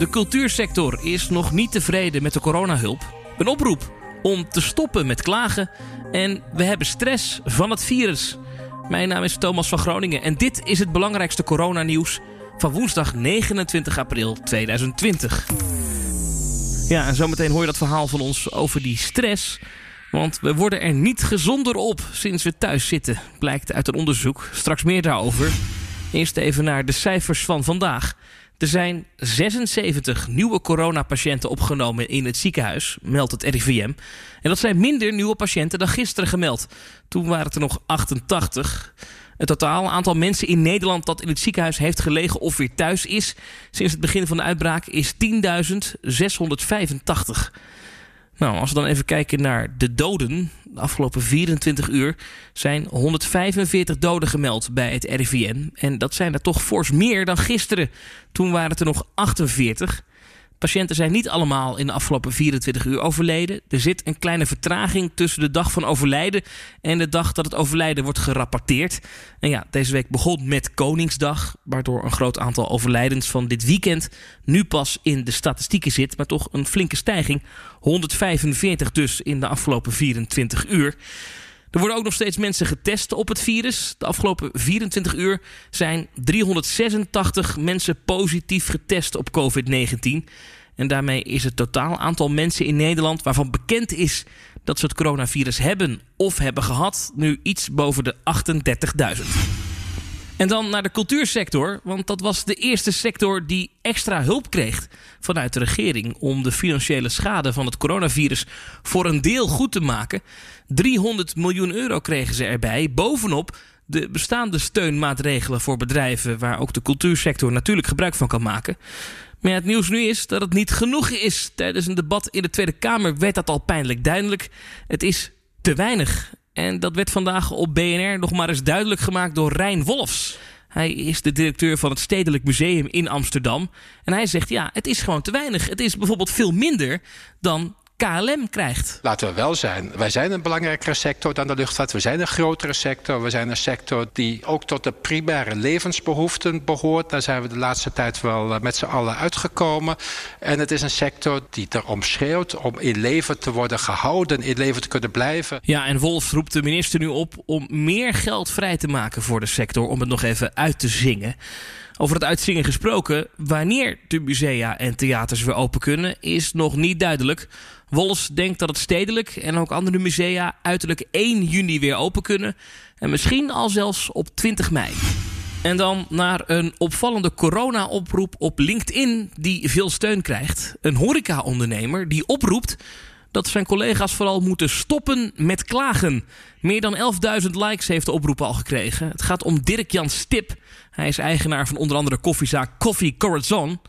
De cultuursector is nog niet tevreden met de coronahulp. Een oproep om te stoppen met klagen. En we hebben stress van het virus. Mijn naam is Thomas van Groningen en dit is het belangrijkste coronanieuws van woensdag 29 april 2020. Ja, en zometeen hoor je dat verhaal van ons over die stress. Want we worden er niet gezonder op sinds we thuis zitten, blijkt uit een onderzoek. Straks meer daarover. Eerst even naar de cijfers van vandaag. Er zijn 76 nieuwe coronapatiënten opgenomen in het ziekenhuis, meldt het RIVM. En dat zijn minder nieuwe patiënten dan gisteren gemeld. Toen waren het er nog 88. Het totaal aantal mensen in Nederland dat in het ziekenhuis heeft gelegen of weer thuis is sinds het begin van de uitbraak is 10.685. Nou, als we dan even kijken naar de doden. De afgelopen 24 uur zijn 145 doden gemeld bij het RIVM. En dat zijn er toch fors meer dan gisteren. Toen waren het er nog 48. Patiënten zijn niet allemaal in de afgelopen 24 uur overleden. Er zit een kleine vertraging tussen de dag van overlijden en de dag dat het overlijden wordt gerapporteerd. En ja, deze week begon met Koningsdag, waardoor een groot aantal overlijdens van dit weekend nu pas in de statistieken zit, maar toch een flinke stijging. 145 dus in de afgelopen 24 uur. Er worden ook nog steeds mensen getest op het virus. De afgelopen 24 uur zijn 386 mensen positief getest op COVID-19. En daarmee is het totaal aantal mensen in Nederland waarvan bekend is dat ze het coronavirus hebben of hebben gehad, nu iets boven de 38.000. En dan naar de cultuursector, want dat was de eerste sector die extra hulp kreeg vanuit de regering om de financiële schade van het coronavirus voor een deel goed te maken. 300 miljoen euro kregen ze erbij, bovenop de bestaande steunmaatregelen voor bedrijven waar ook de cultuursector natuurlijk gebruik van kan maken. Maar het nieuws nu is dat het niet genoeg is. Tijdens een debat in de Tweede Kamer werd dat al pijnlijk duidelijk. Het is te weinig. En dat werd vandaag op BNR nog maar eens duidelijk gemaakt door Rijn Wolfs. Hij is de directeur van het Stedelijk Museum in Amsterdam. En hij zegt: ja, het is gewoon te weinig. Het is bijvoorbeeld veel minder dan KLM krijgt. Laten we wel zijn. Wij zijn een belangrijkere sector dan de luchtvaart. We zijn een grotere sector. We zijn een sector die ook tot de primaire levensbehoeften behoort. Daar zijn we de laatste tijd wel eh, met z'n allen uitgekomen. En het is een sector die erom schreeuwt om in leven te worden gehouden, in leven te kunnen blijven. Ja, en Wolf roept de minister nu op om meer geld vrij te maken voor de sector. Om het nog even uit te zingen. Over het uitzingen gesproken, wanneer de musea en theaters weer open kunnen, is nog niet duidelijk. Wolfs denkt dat het stedelijk en ook andere musea uiterlijk 1 juni weer open kunnen. En misschien al zelfs op 20 mei. En dan naar een opvallende corona-oproep op LinkedIn die veel steun krijgt. Een horeca-ondernemer die oproept dat zijn collega's vooral moeten stoppen met klagen. Meer dan 11.000 likes heeft de oproep al gekregen. Het gaat om Dirk-Jan Stip. Hij is eigenaar van onder andere koffiezaak Coffee Corazon.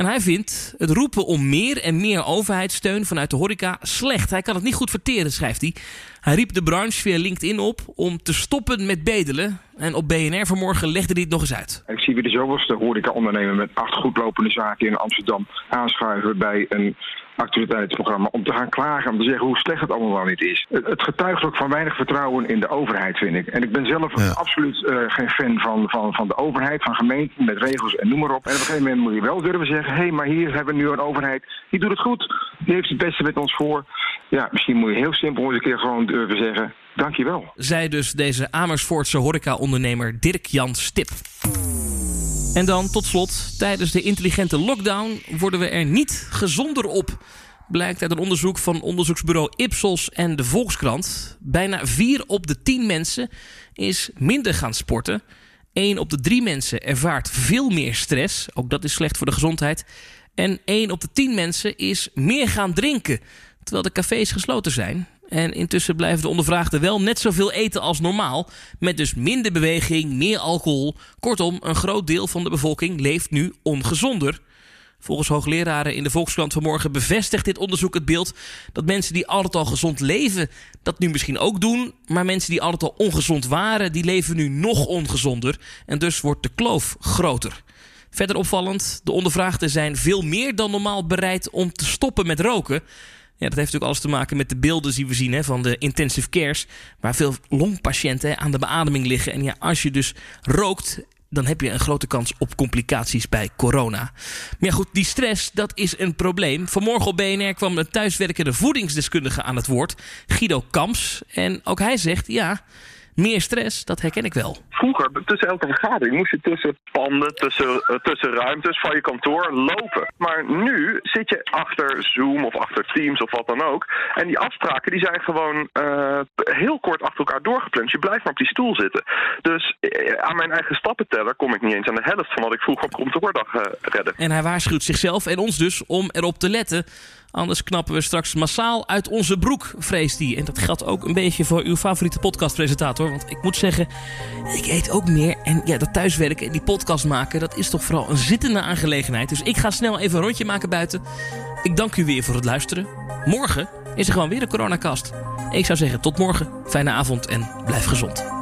En hij vindt het roepen om meer en meer overheidssteun vanuit de horeca slecht. Hij kan het niet goed verteren, schrijft hij. Hij riep de branche via LinkedIn op om te stoppen met bedelen. En op BNR vanmorgen legde hij het nog eens uit. Ik zie weer de zoveelste horeca-ondernemer met acht goedlopende zaken in Amsterdam aanschuiven bij een actualiteitsprogramma om te gaan klagen, om te zeggen hoe slecht het allemaal wel niet is. Het getuigt ook van weinig vertrouwen in de overheid, vind ik. En ik ben zelf absoluut uh, geen fan van, van, van de overheid, van gemeenten met regels en noem maar op. En op een gegeven moment moet je wel durven zeggen, hé, hey, maar hier hebben we nu een overheid, die doet het goed. Die heeft het beste met ons voor. Ja, misschien moet je heel simpel eens een keer gewoon durven zeggen, dankjewel. Zij dus deze Amersfoortse horeca-ondernemer Dirk-Jan Stip. En dan tot slot, tijdens de intelligente lockdown worden we er niet gezonder op. Blijkt uit een onderzoek van onderzoeksbureau Ipsos en de Volkskrant. Bijna 4 op de 10 mensen is minder gaan sporten. 1 op de 3 mensen ervaart veel meer stress. Ook dat is slecht voor de gezondheid. En 1 op de 10 mensen is meer gaan drinken. Terwijl de cafés gesloten zijn. En intussen blijven de ondervraagden wel net zoveel eten als normaal. Met dus minder beweging, meer alcohol. Kortom, een groot deel van de bevolking leeft nu ongezonder. Volgens hoogleraren in de Volkskrant vanmorgen bevestigt dit onderzoek het beeld dat mensen die altijd al gezond leven dat nu misschien ook doen. Maar mensen die altijd al ongezond waren, die leven nu nog ongezonder. En dus wordt de kloof groter. Verder opvallend, de ondervraagden zijn veel meer dan normaal bereid om te stoppen met roken. Ja, dat heeft natuurlijk alles te maken met de beelden die we zien hè, van de intensive cares. Waar veel longpatiënten aan de beademing liggen. En ja, als je dus rookt dan heb je een grote kans op complicaties bij corona. Maar ja, goed, die stress, dat is een probleem. Vanmorgen op BNR kwam een thuiswerkende voedingsdeskundige aan het woord, Guido Kamps. En ook hij zegt, ja, meer stress, dat herken ik wel. Vroeger, tussen elke vergadering, moest je tussen panden, tussen, uh, tussen ruimtes van je kantoor lopen. Maar nu zit je achter Zoom of achter Teams of wat dan ook. En die afspraken die zijn gewoon uh, heel kort achter elkaar doorgepland. Je blijft maar op die stoel zitten. Dus uh, aan mijn eigen stappenteller kom ik niet eens aan de helft van wat ik vroeger op kantoordag redde. En hij waarschuwt zichzelf en ons dus om erop te letten Anders knappen we straks massaal uit onze broek, vreest hij. En dat geldt ook een beetje voor uw favoriete podcastpresentator. Want ik moet zeggen, ik eet ook meer. En ja, dat thuiswerken en die podcast maken, dat is toch vooral een zittende aangelegenheid. Dus ik ga snel even een rondje maken buiten. Ik dank u weer voor het luisteren. Morgen is er gewoon weer een coronacast. Ik zou zeggen, tot morgen. Fijne avond en blijf gezond.